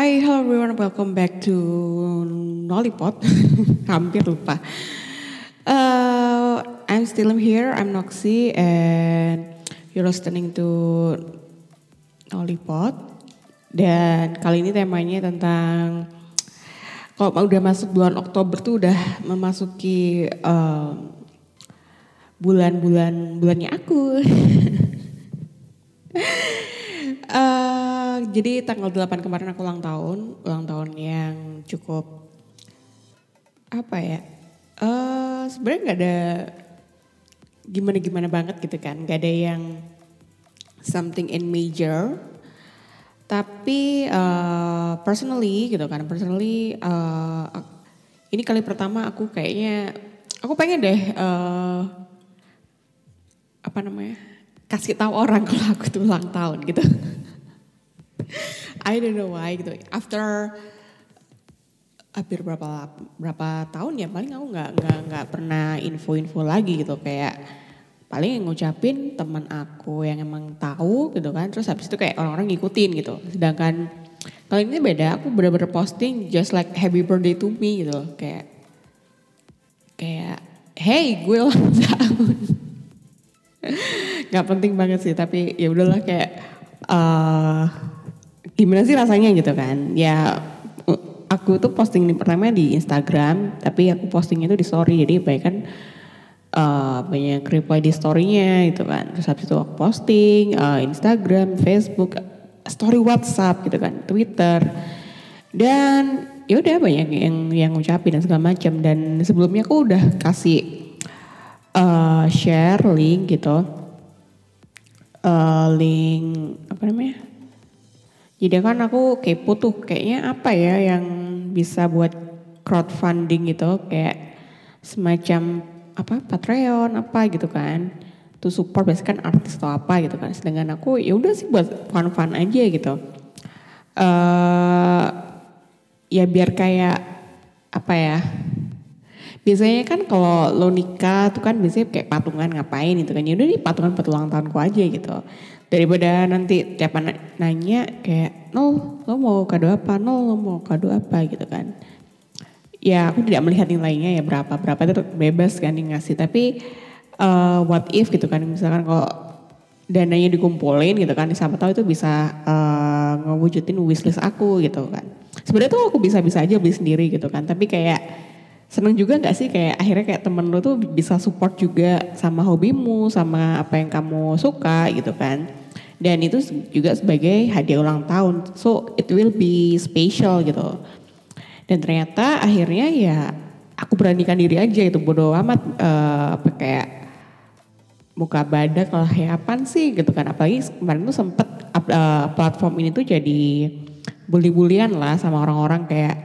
Hi, hello everyone. Welcome back to Nollipot. Hampir lupa. Uh, I'm still here. I'm Noxy and you're listening to Nollipot. Dan kali ini temanya tentang kalau udah masuk bulan Oktober tuh udah memasuki um, bulan-bulan bulannya aku. uh, jadi tanggal 8 kemarin aku ulang tahun, ulang tahun yang cukup apa ya? Uh, Sebenarnya nggak ada gimana-gimana banget gitu kan, nggak ada yang something in major. Tapi uh, personally gitu kan, personally uh, ini kali pertama aku kayaknya aku pengen deh uh, apa namanya kasih tahu orang kalau aku tuh ulang tahun gitu. I don't know why gitu. After hampir berapa berapa tahun ya paling aku nggak nggak nggak pernah info-info lagi gitu. Kayak paling ngucapin teman aku yang emang tahu gitu kan. Terus habis itu kayak orang-orang ngikutin gitu. Sedangkan kali ini beda aku bener-bener posting just like happy birthday to me gitu kayak kayak hey gue ulang tahun. Nggak penting banget sih tapi ya udahlah kayak uh, gimana sih rasanya gitu kan? Ya aku tuh posting ini pertama di Instagram tapi aku postingnya tuh di story. Jadi baik kan uh, banyak reply di storynya gitu kan. Terus habis itu aku posting uh, Instagram Facebook story WhatsApp gitu kan Twitter. Dan ya udah banyak yang yang ngucapin dan segala macam. Dan sebelumnya aku udah kasih uh, share link gitu. Uh, link apa namanya jadi kan aku kepo tuh kayaknya apa ya yang bisa buat crowdfunding gitu kayak semacam apa Patreon apa gitu kan. Tuh support biasanya kan artis atau apa gitu kan. Sedangkan aku ya udah sih buat fun-fun aja gitu. Uh, ya biar kayak apa ya biasanya kan kalau lo nikah tuh kan biasanya kayak patungan ngapain gitu kan. Ya udah nih patungan buat ulang tahunku aja gitu daripada nanti tiap anak nanya kayak nol lo mau kado apa? Nol lo mau kado apa? gitu kan. Ya aku tidak melihat nilainya ya berapa berapa itu bebas kan yang ngasih. Tapi uh, what if gitu kan misalkan kalau dananya dikumpulin gitu kan siapa tahu itu bisa uh, ngewujudin wishlist aku gitu kan. Sebenarnya tuh aku bisa-bisa aja beli sendiri gitu kan tapi kayak seneng juga nggak sih kayak akhirnya kayak temen lu tuh bisa support juga sama hobimu sama apa yang kamu suka gitu kan. Dan itu juga sebagai hadiah ulang tahun. So it will be special gitu. Dan ternyata akhirnya ya aku beranikan diri aja itu bodo amat uh, apa kayak muka badak lah ya apaan sih gitu kan. Apalagi kemarin tuh sempet uh, platform ini tuh jadi bully-bulian lah sama orang-orang kayak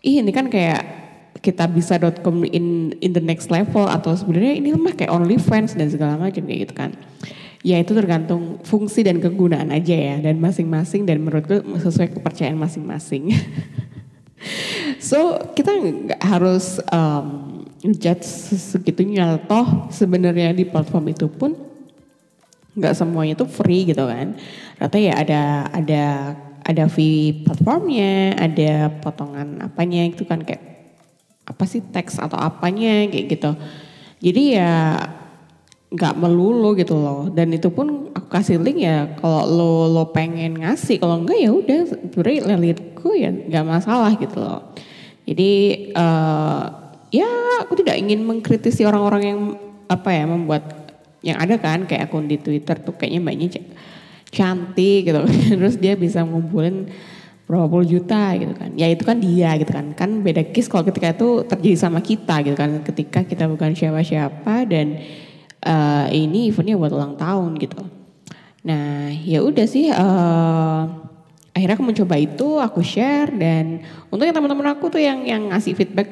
ih ini kan kayak kita bisa.com in in the next level atau sebenarnya ini mah kayak only fans dan segala macam kayak gitu kan. Ya itu tergantung fungsi dan kegunaan aja ya dan masing-masing dan menurutku sesuai kepercayaan masing-masing. So kita nggak harus um, judge segitunya toh. Sebenarnya di platform itu pun nggak semuanya itu free gitu kan. Rata ya ada ada ada fee platformnya ada potongan apanya itu kan kayak apa sih teks atau apanya kayak gitu. Jadi ya nggak melulu gitu loh. Dan itu pun aku kasih link ya kalau lo lo pengen ngasih kalau enggak ya udah sebenarnya lilitku ya nggak masalah gitu loh. Jadi uh, ya aku tidak ingin mengkritisi orang-orang yang apa ya membuat yang ada kan kayak akun di Twitter tuh kayaknya mbaknya cantik gitu. Terus dia bisa ngumpulin berapa puluh juta gitu kan. Ya itu kan dia gitu kan. Kan beda case kalau ketika itu terjadi sama kita gitu kan. Ketika kita bukan siapa-siapa dan uh, ini eventnya buat ulang tahun gitu. Nah ya udah sih uh, akhirnya aku mencoba itu aku share dan untuk yang teman-teman aku tuh yang yang ngasih feedback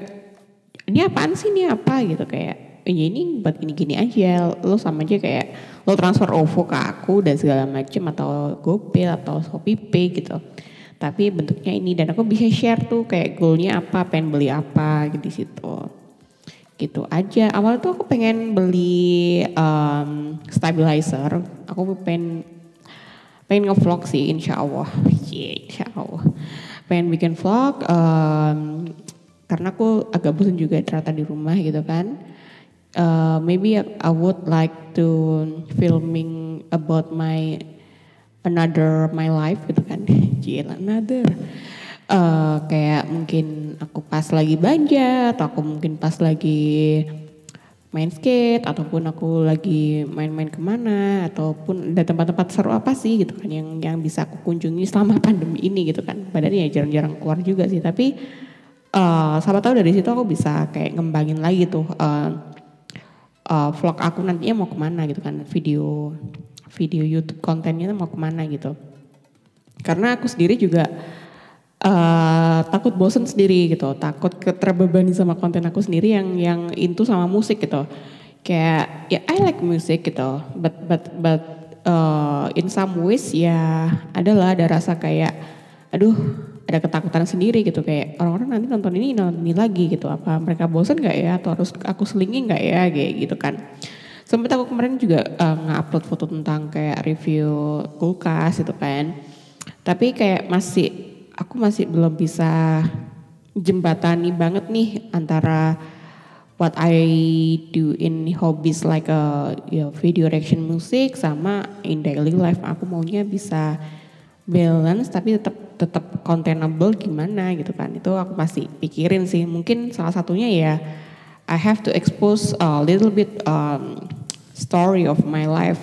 ini apaan sih? Ini apa? Gitu kayak ya ini buat gini-gini aja. Lo sama aja kayak lo transfer OVO ke aku dan segala macem atau GoPay atau ShopeePay gitu tapi bentuknya ini dan aku bisa share tuh kayak goalnya apa pengen beli apa gitu di situ. Gitu aja. Awal tuh aku pengen beli um, stabilizer. Aku pengen pengen ngevlog sih insya Allah. Yeah, insya Allah. Pengen bikin vlog um, karena aku agak bosan juga ternyata di rumah gitu kan. Uh, maybe I would like to filming about my another my life gitu Gila, another. Uh, kayak mungkin aku pas lagi belanja atau aku mungkin pas lagi main skate ataupun aku lagi main-main ke mana ataupun ada tempat-tempat seru apa sih gitu kan yang yang bisa aku kunjungi selama pandemi ini gitu kan. Badannya ya jarang-jarang keluar juga sih tapi uh, siapa tahu dari situ aku bisa kayak ngembangin lagi tuh uh, uh, vlog aku nantinya mau ke mana gitu kan. Video video YouTube kontennya mau ke mana gitu karena aku sendiri juga uh, takut bosen sendiri gitu, takut terbebani sama konten aku sendiri yang yang itu sama musik gitu. Kayak ya I like music gitu, but but but uh, in some ways ya adalah ada rasa kayak aduh ada ketakutan sendiri gitu. Kayak orang-orang nanti nonton ini nonton ini lagi gitu. Apa mereka bosen gak ya? Atau harus aku selingi gak ya? Kayak gitu kan. Sempat aku kemarin juga uh, nge-upload foto tentang kayak review kulkas gitu kan tapi kayak masih aku masih belum bisa jembatani banget nih antara what I do in hobbies like a know, video reaction music sama in daily life. Aku maunya bisa balance tapi tetap tetap containable gimana gitu kan. Itu aku masih pikirin sih. Mungkin salah satunya ya I have to expose a little bit um, story of my life.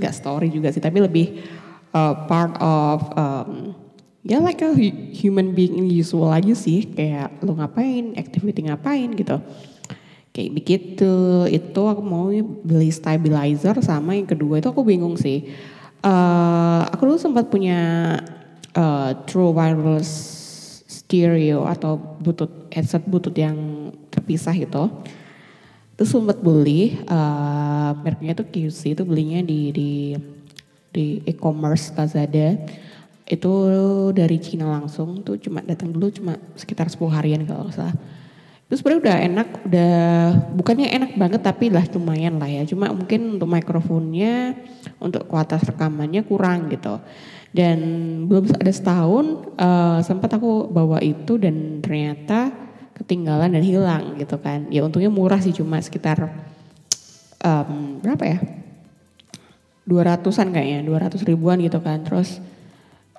Gak story juga sih tapi lebih uh, part of um, ya like a human being usual aja sih. Kayak lo ngapain activity ngapain gitu. Kayak begitu itu aku mau beli stabilizer sama yang kedua itu aku bingung sih. Uh, aku dulu sempat punya uh, true wireless stereo atau butut headset butut yang terpisah itu. Itu sempat beli uh, mereknya itu QC itu belinya di di di e-commerce Lazada. Itu dari Cina langsung tuh cuma datang dulu cuma sekitar 10 harian kalau nggak salah. Itu sebenarnya udah enak udah bukannya enak banget tapi lah lumayan lah ya. Cuma mungkin untuk mikrofonnya untuk kualitas rekamannya kurang gitu. Dan belum ada setahun uh, sempat aku bawa itu dan ternyata ketinggalan dan hilang gitu kan. Ya untungnya murah sih cuma sekitar um, berapa ya 200an kayaknya 200 ribuan gitu kan. Terus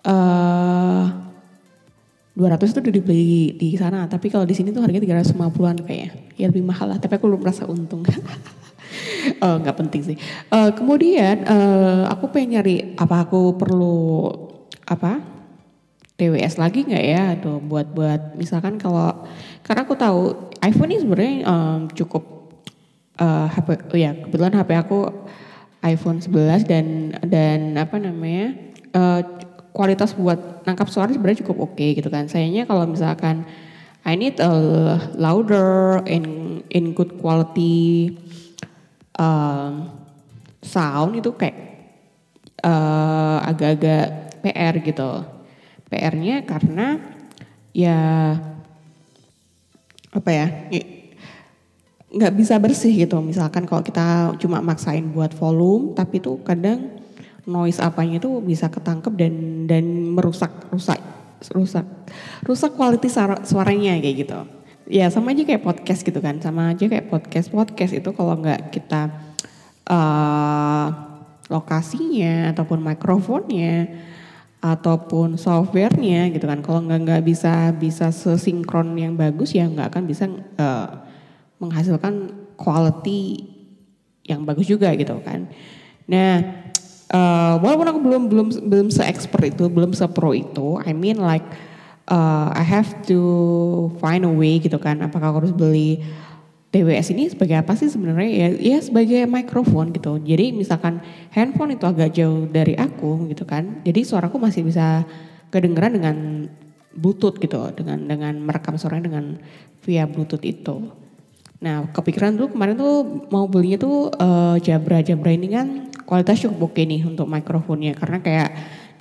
uh, eh, 200 itu udah dibeli di sana tapi kalau di sini tuh harganya 350-an kayaknya. Ya lebih mahal lah tapi aku belum merasa untung. Uh, nggak penting sih. Uh, kemudian uh, aku pengen nyari apa aku perlu apa TWS lagi nggak ya? Atau buat buat misalkan kalau karena aku tahu iPhone ini sebenarnya um, cukup uh, HP oh ya kebetulan HP aku iPhone 11 dan dan apa namanya uh, kualitas buat nangkap suara sebenarnya cukup oke okay, gitu kan. Sayangnya kalau misalkan I need a louder and in good quality um, sound itu kayak uh, agak-agak PR gitu. PR-nya karena ya apa ya nggak bisa bersih gitu. Misalkan kalau kita cuma maksain buat volume tapi tuh kadang noise apanya itu bisa ketangkep dan dan merusak rusak rusak rusak kualitas suaranya kayak gitu. Ya sama aja kayak podcast gitu kan. Sama aja kayak podcast. Podcast itu kalau nggak kita uh, lokasinya ataupun mikrofonnya ataupun softwarenya gitu kan. Kalau nggak nggak bisa bisa sesinkron yang bagus ya nggak akan bisa uh, menghasilkan quality yang bagus juga gitu kan. Nah uh, walaupun aku belum belum belum se expert itu belum se pro itu I mean like uh, I have to find a way gitu kan. Apakah aku harus beli TWS ini sebagai apa sih sebenarnya? Ya ya sebagai mikrofon gitu. Jadi misalkan handphone itu agak jauh dari aku gitu kan. Jadi suaraku masih bisa kedengeran dengan bluetooth gitu dengan dengan merekam suaranya dengan via bluetooth itu nah kepikiran tuh kemarin tuh mau belinya tuh uh, Jabra Jabra ini kan kualitas cukup oke nih untuk mikrofonnya karena kayak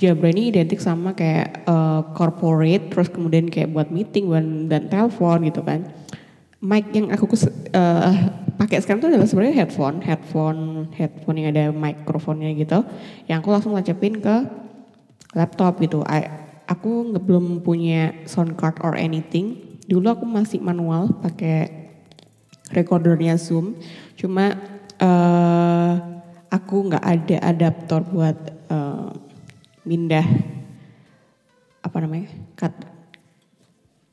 Jabra ini identik sama kayak uh, corporate terus kemudian kayak buat meeting dan, dan telepon gitu kan. Mic yang aku uh, pakai sekarang itu adalah sebenarnya headphone, headphone, headphone yang ada mikrofonnya gitu. Yang aku langsung lancepin ke laptop gitu. I, aku belum punya sound card or anything. Dulu aku masih manual pakai recordernya Zoom. Cuma uh, aku nggak ada adaptor buat uh, mindah apa namanya cut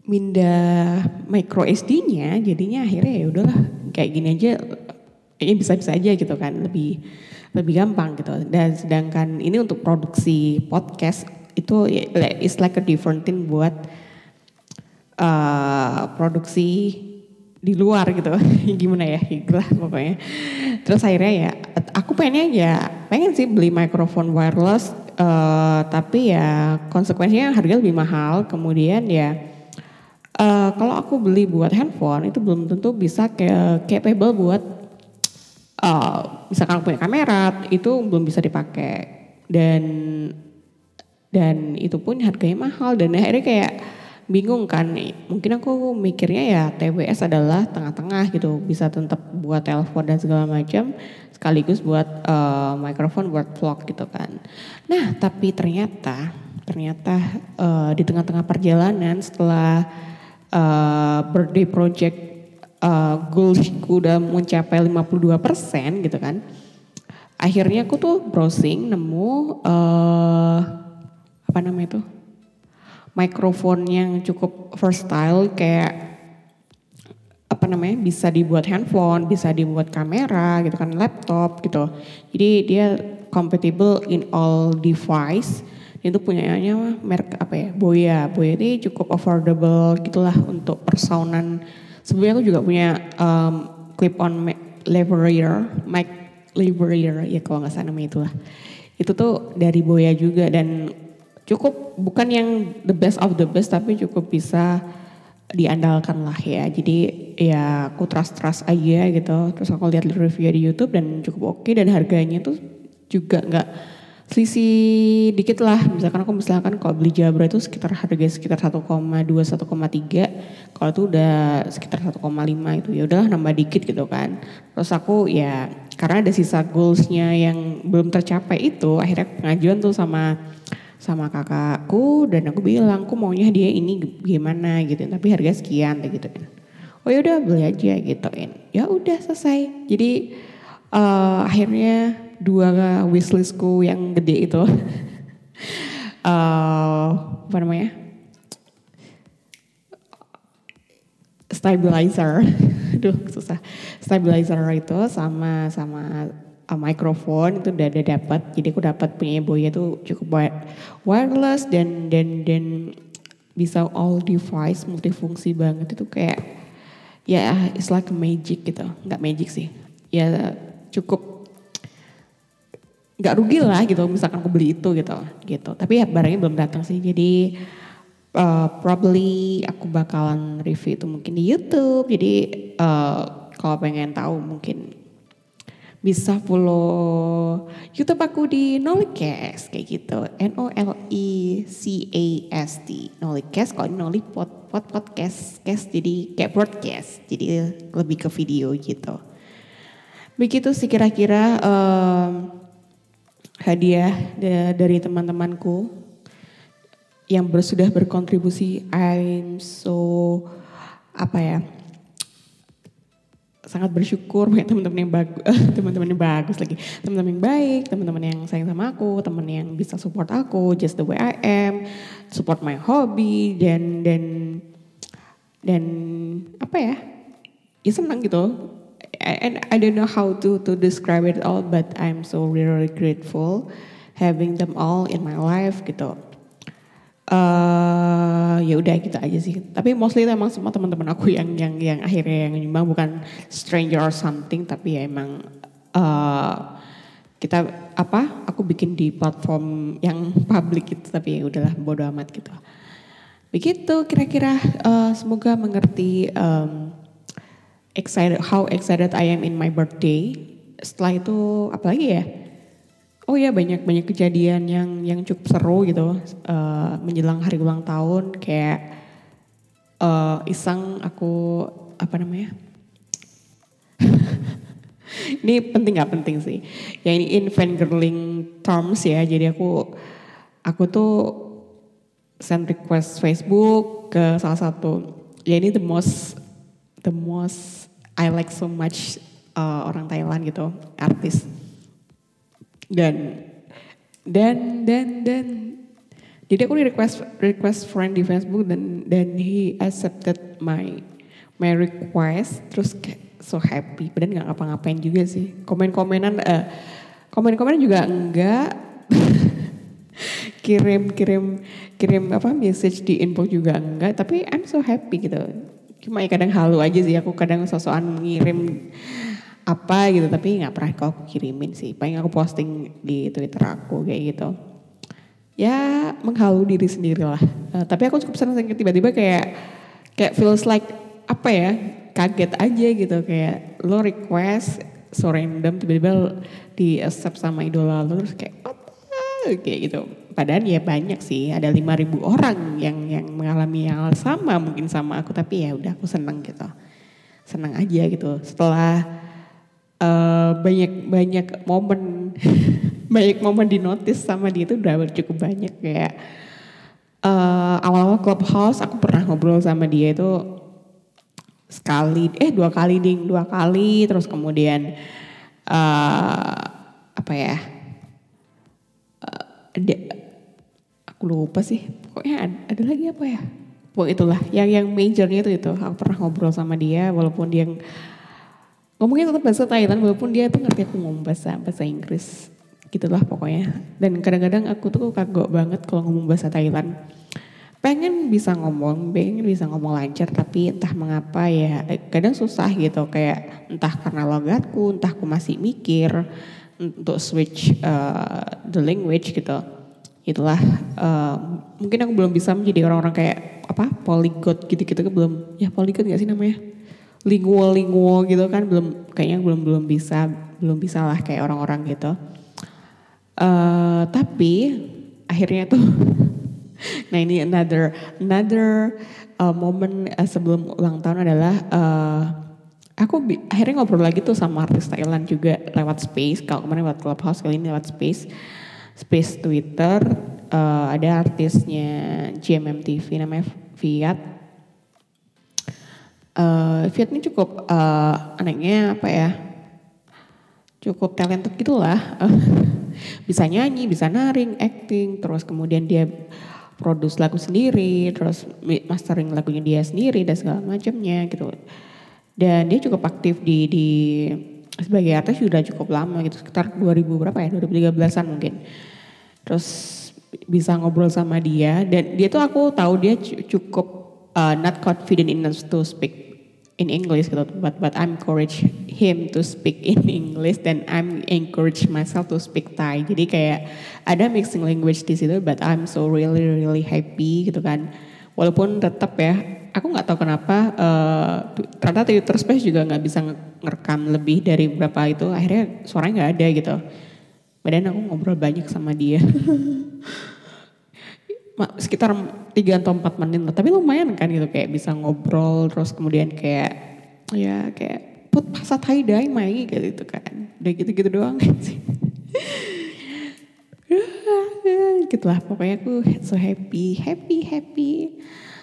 mindah micro SD-nya jadinya akhirnya ya udahlah kayak gini aja kayaknya bisa-bisa aja gitu kan lebih lebih gampang gitu dan sedangkan ini untuk produksi podcast itu ya, is like a different thing buat uh, produksi di luar gitu. Gimana ya? Lah pokoknya. Terus akhirnya ya aku pengennya ya pengen sih beli mikrofon wireless uh, tapi ya konsekuensinya harga lebih mahal. Kemudian ya uh, kalau aku beli buat handphone itu belum tentu bisa kayak capable buat uh, misalkan punya kamera itu belum bisa dipakai. Dan dan itu pun harganya mahal. Dan akhirnya kayak bingung kan mungkin aku mikirnya ya TWS adalah tengah-tengah gitu. Bisa tetap buat telepon dan segala macam sekaligus buat uh, mikrofon buat vlog gitu kan. Nah tapi ternyata ternyata uh, di tengah-tengah perjalanan setelah uh, birthday project uh, goalsku udah mencapai 52% gitu kan. Akhirnya aku tuh browsing nemu uh, apa namanya itu mikrofon yang cukup versatile kayak apa namanya bisa dibuat handphone, bisa dibuat kamera gitu kan, laptop gitu. Jadi dia compatible in all device. Itu punyanya merek apa ya Boya. Boya ini cukup affordable gitulah untuk persaunan. Sebenarnya aku juga punya um, clip on lavalier mic lavalier ya kalau nggak salah namanya itulah. Itu tuh dari Boya juga dan cukup bukan yang the best of the best tapi cukup bisa diandalkan lah ya. Jadi ya aku trust trust aja gitu. Terus aku lihat review di YouTube dan cukup oke. Okay, dan harganya tuh juga nggak selisih dikit lah. Misalkan aku misalkan kalau beli Jabra itu sekitar harga sekitar 1,2 1,3 kalau itu udah sekitar 1,5 itu ya udahlah nambah dikit gitu kan. Terus aku ya karena ada sisa goalsnya yang belum tercapai itu akhirnya pengajuan tuh sama sama kakakku dan aku bilang aku maunya dia ini gimana gitu tapi harga sekian gitu. Kan oh ya udah beli aja gituin ya udah selesai. Jadi uh, akhirnya dua wishlistku yang gede itu uh, apa namanya stabilizer. Duh susah. Stabilizer itu sama sama uh, mikrofon itu udah ada dapat. Jadi aku dapat punya Boya itu cukup wireless dan dan dan bisa all device multifungsi banget. Itu kayak ya yeah, it's like magic gitu. Nggak magic sih. Ya cukup nggak rugi lah gitu misalkan aku beli itu gitu gitu. Tapi ya barangnya belum datang sih. Jadi uh, probably aku bakalan review itu mungkin di YouTube. Jadi uh, kalau pengen tahu mungkin bisa follow YouTube aku di Nolicast kayak gitu. N O L I C A S T Nolicast kalau Noli pod, pod podcast cast jadi kayak broadcast jadi lebih ke video gitu. Begitu sih kira-kira um, hadiah dari teman-temanku yang sudah berkontribusi. I'm so apa ya sangat bersyukur punya teman-teman yang bagus, teman-teman yang bagus lagi, teman-teman yang baik, teman-teman yang sayang sama aku, teman yang bisa support aku, just the way I am, support my hobby dan dan dan apa ya, ya senang gitu. And I don't know how to to describe it all, but I'm so really grateful having them all in my life gitu. Uh, ya udah gitu aja sih. Tapi mostly itu emang semua teman-teman aku yang yang yang akhirnya yang nyumbang bukan stranger or something, tapi ya emang uh, kita apa? Aku bikin di platform yang public gitu, tapi ya udahlah bodo amat gitu. Begitu kira-kira uh, semoga mengerti. Um, excited how excited I am in my birthday. Setelah itu apalagi ya? Oh ya banyak banyak kejadian yang yang cukup seru gitu uh, menjelang hari ulang tahun kayak uh, iseng aku apa namanya? ini penting nggak penting sih? Ya ini in fangirling terms ya. Jadi aku aku tuh send request Facebook ke salah satu ya ini the most the most I like so much uh, orang Thailand gitu artis dan dan dan dan. Jadi aku request request friend di Facebook dan dan he accepted my my request. Terus so happy. Padahal nggak ngapa-ngapain juga sih. Komen-komenan uh, komen-komenan juga enggak. Kirim kirim kirim apa message di inbox juga enggak. Tapi I'm so happy gitu. Cuma ya kadang halu aja sih. Aku kadang sosokan ngirim apa gitu tapi nggak pernah kok aku kirimin sih. Paling aku posting di twitter aku kayak gitu. Ya menghalu diri sendiri lah uh, tapi aku cukup senang tiba-tiba kayak kayak feels like apa ya kaget aja gitu. Kayak lo request so random tiba-tiba di accept sama idola lo terus kayak kayak gitu. Padahal ya banyak sih ada 5000 orang yang yang mengalami hal sama mungkin sama aku. Tapi ya udah aku seneng gitu. Seneng aja gitu. Setelah banyak banyak momen. Banyak momen di notice sama dia itu udah cukup banyak kayak uh, awal-awal clubhouse aku pernah ngobrol sama dia itu sekali eh dua kali ding dua kali. Terus kemudian uh, apa ya ada aku lupa sih pokoknya ada, ada lagi apa ya? Pokoknya itulah yang yang majornya itu itu. Aku pernah ngobrol sama dia walaupun dia ngomongnya tetap bahasa Thailand walaupun dia tuh ngerti aku ngomong bahasa bahasa Inggris gitulah pokoknya. Dan kadang-kadang aku tuh kagok banget kalau ngomong bahasa Thailand. Pengen bisa ngomong pengen bisa ngomong lancar tapi entah mengapa ya kadang susah gitu. Kayak entah karena logatku entah aku masih mikir untuk switch uh, the language gitu. Itulah uh, mungkin aku belum bisa menjadi orang-orang kayak apa polyglot gitu-gitu belum. Ya polyglot gak sih namanya lingual gitu kan belum kayaknya belum belum bisa belum bisa lah kayak orang-orang gitu. Uh, tapi akhirnya tuh nah ini another another uh, moment uh, sebelum ulang tahun adalah uh, aku akhirnya ngobrol lagi tuh sama artis Thailand juga lewat space. Kalau kemarin lewat clubhouse kali ini lewat space. Space Twitter uh, ada artisnya GMMTV namanya Fiat uh, Fiat ini cukup uh, anaknya apa ya cukup talented gitulah. Bisa nyanyi bisa naring acting terus kemudian dia produce lagu sendiri terus mastering lagunya dia sendiri dan segala macamnya gitu. Dan dia cukup aktif di di sebagai artis sudah cukup lama gitu sekitar 2000 berapa ya 2013an mungkin. Terus bisa ngobrol sama dia dan dia tuh aku tahu dia cukup uh, not confident enough to speak in English gitu but but I'm encourage him to speak in English dan I'm encourage myself to speak Thai. Jadi kayak ada mixing language di situ but I'm so really really happy gitu kan. Walaupun tetap ya aku nggak tahu kenapa uh, ternyata Twitter Space juga nggak bisa ngerekam lebih dari berapa itu akhirnya suaranya nggak ada gitu. Badan aku ngobrol banyak sama dia sekitar tiga atau empat menit lah. Tapi lumayan kan gitu kayak bisa ngobrol terus kemudian kayak ya kayak put pasat hai dai mai gitu kan. Udah gitu-gitu doang sih. Gitulah pokoknya aku so happy happy happy.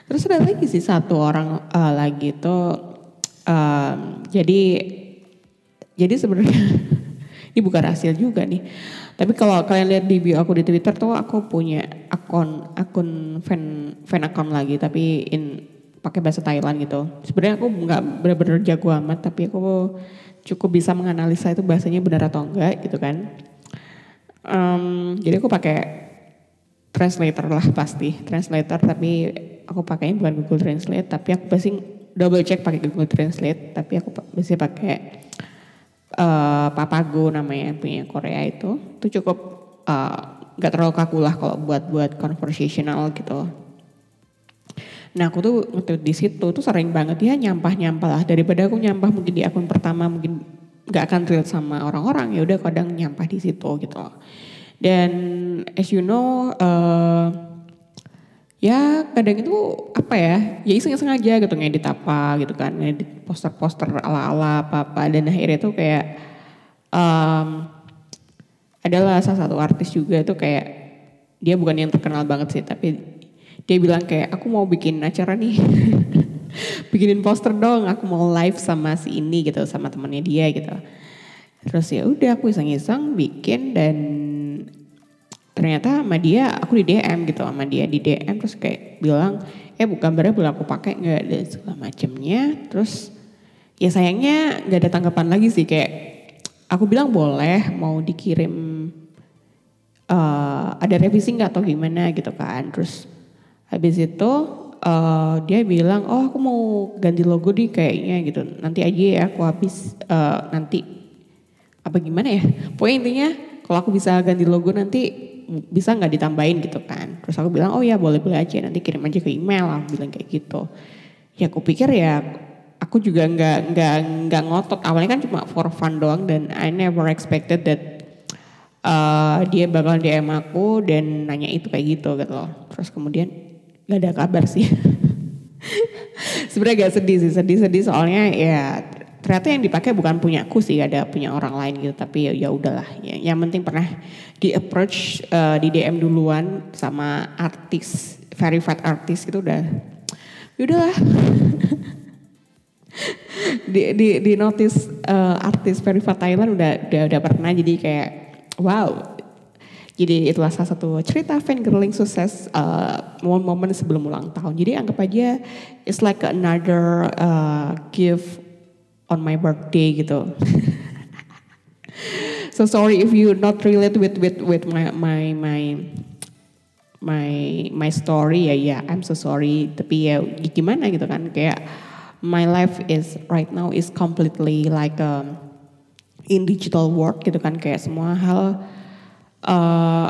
Terus ada lagi sih satu orang uh, lagi itu um, jadi jadi sebenarnya ini bukan rahasia juga nih. Tapi kalau kalian lihat di bio aku di Twitter tuh aku punya akun akun fan fan akun lagi tapi in pakai bahasa Thailand gitu. Sebenarnya aku nggak benar-benar jago amat tapi aku cukup bisa menganalisa itu bahasanya benar atau enggak gitu kan. Um, jadi aku pakai translator lah pasti translator tapi aku pakainya bukan Google Translate tapi aku pasti double check pakai Google Translate tapi aku pasti pakai uh, Papago namanya punya Korea itu itu cukup uh, terlalu kaku lah kalau buat buat conversational gitu. Nah aku tuh waktu di situ tuh sering banget ya nyampah-nyampah lah. Daripada aku nyampah mungkin di akun pertama mungkin gak akan relate sama orang-orang ya udah kadang nyampah di situ gitu. Dan as you know uh, ya kadang itu apa ya ya iseng-iseng aja gitu ngedit apa gitu kan ngedit poster-poster ala-ala apa-apa. Dan akhirnya tuh kayak um, adalah salah satu artis juga itu kayak dia bukan yang terkenal banget sih tapi dia bilang kayak aku mau bikin acara nih. Bikinin poster dong aku mau live sama si ini gitu sama temannya dia gitu. Terus ya udah aku iseng-iseng bikin dan ternyata sama dia aku di DM gitu sama dia di DM terus kayak bilang eh bukan gambarnya boleh aku pakai nggak? Dan segala macemnya terus ya sayangnya nggak ada tanggapan lagi sih kayak aku bilang boleh mau dikirim uh, ada revisi nggak atau gimana? Gitu kan. Terus habis itu uh, dia bilang oh aku mau ganti logo di kayaknya gitu. Nanti aja ya aku habis uh, nanti. Apa gimana ya? Pokoknya intinya kalau aku bisa ganti logo nanti bisa nggak ditambahin gitu kan. Terus aku bilang oh ya boleh boleh aja nanti kirim aja ke email aku bilang kayak gitu. Ya aku pikir ya aku juga nggak nggak nggak ngotot. Awalnya kan cuma for fun doang dan I never expected that uh, dia bakal DM aku dan nanya itu kayak gitu gitu loh. Terus kemudian nggak ada kabar sih. Sebenarnya gak sedih sih sedih sedih. Soalnya ya ternyata yang dipakai bukan punya aku sih ada punya orang lain gitu. Tapi ya, ya udahlah. Ya, yang penting pernah di approach uh, di DM duluan sama artis verified artis itu udah ya udahlah di di di notice uh, artis verified Thailand udah udah udah pernah. Jadi kayak wow. Jadi itulah salah satu cerita fan girling sukses uh, momen-momen sebelum ulang tahun. Jadi anggap aja it's like another uh, gift on my birthday gitu. so sorry if you not relate with with with my my my my my story. Ya ya I'm so sorry. Tapi ya gimana gitu kan? Kayak my life is right now is completely like um, in digital world gitu kan. Kayak semua hal uh,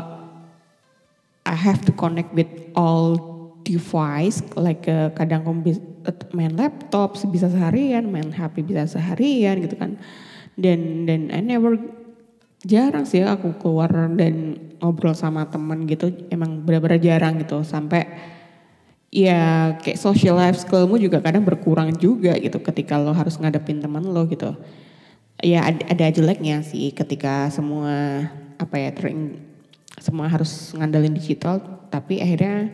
I have to connect with all device. Like uh, kadang kamu main laptop bisa seharian, main HP bisa seharian gitu kan. Dan dan I never jarang sih aku keluar dan ngobrol sama temen gitu. Emang benar-benar jarang gitu. Sampai ya kayak social life skillmu juga kadang berkurang juga gitu ketika lo harus ngadepin temen lo gitu. Ya ada, ada jeleknya sih ketika semua apa ya tering semua harus ngandelin digital tapi akhirnya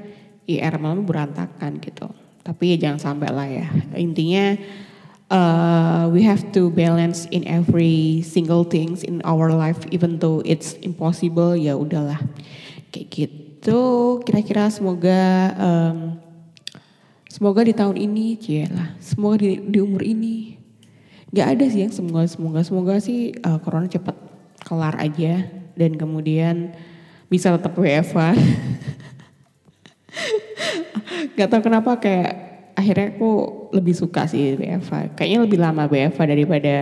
IR malam berantakan gitu. Tapi ya jangan sampai lah ya. Intinya uh, we have to balance in every single things in our life even though it's impossible ya udahlah. Kayak gitu. Kira-kira semoga um, semoga di tahun ini lah semoga di, di umur ini nggak ada sih yang semoga semoga semoga sih uh, corona cepat kelar aja dan kemudian bisa tetap WFA Gak tau kenapa kayak akhirnya aku lebih suka sih BFA. Kayaknya lebih lama BFA daripada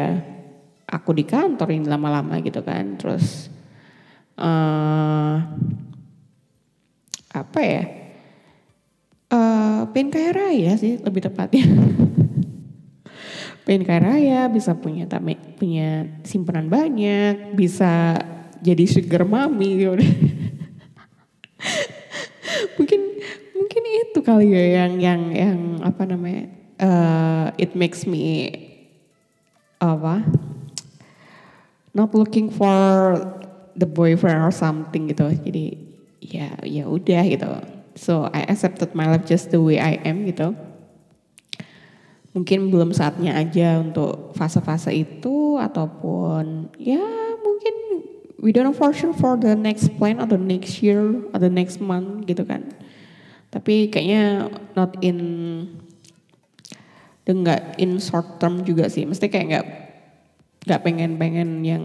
aku di kantor ini lama-lama gitu kan. Terus uh, apa ya? Uh, pengen kaya raya sih lebih tepatnya. pengen kaya raya, bisa punya punya simpanan banyak, bisa jadi sugar mami gitu. mungkin mungkin itu kali ya yang yang yang apa namanya uh, it makes me apa not looking for the boyfriend or something gitu jadi ya ya udah gitu so I accepted my life just the way I am gitu. Mungkin belum saatnya aja untuk fase-fase itu ataupun ya mungkin we don't know for sure for the next plan or the next year or the next month gitu kan. Tapi kayaknya not in enggak in short term juga sih. Mesti kayak nggak nggak pengen pengen yang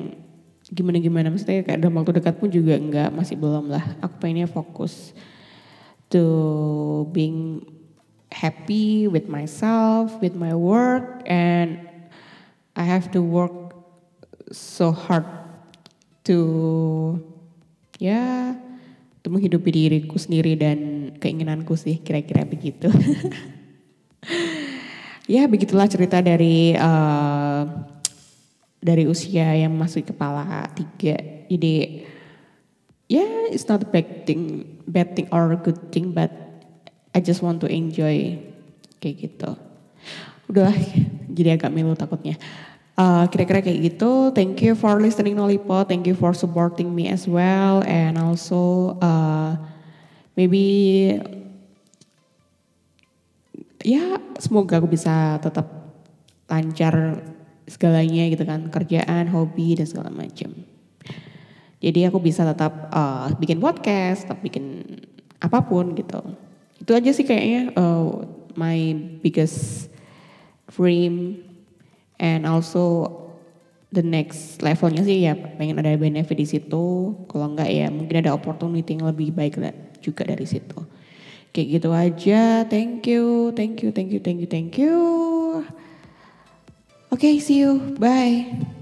gimana gimana mesti kayak dalam waktu dekat pun juga enggak masih belum lah. Aku pengennya fokus to being happy with myself with my work and I have to work so hard to ya untuk menghidupi diriku sendiri dan keinginanku sih kira-kira begitu. ya begitulah cerita dari uh, dari usia yang masuk kepala tiga. Jadi yeah, it's not a bad thing, bad thing or a good thing, but I just want to enjoy kayak gitu. Udahlah, jadi agak milu takutnya. Uh, kira-kira kayak gitu. Thank you for listening Nolipo. Thank you for supporting me as well. And also uh, maybe ya semoga aku bisa tetap lancar segalanya gitu kan kerjaan hobi dan segala macam jadi aku bisa tetap uh, bikin podcast tetap bikin apa pun gitu. Itu aja sih kayaknya uh, my biggest dream and also the next levelnya sih ya pengen ada benefit di situ. Kalau enggak ya mungkin ada opportunity yang lebih baik juga dari situ. Kayak gitu aja. Thank you thank you thank you thank you thank you. Oke, okay, see you. Bye.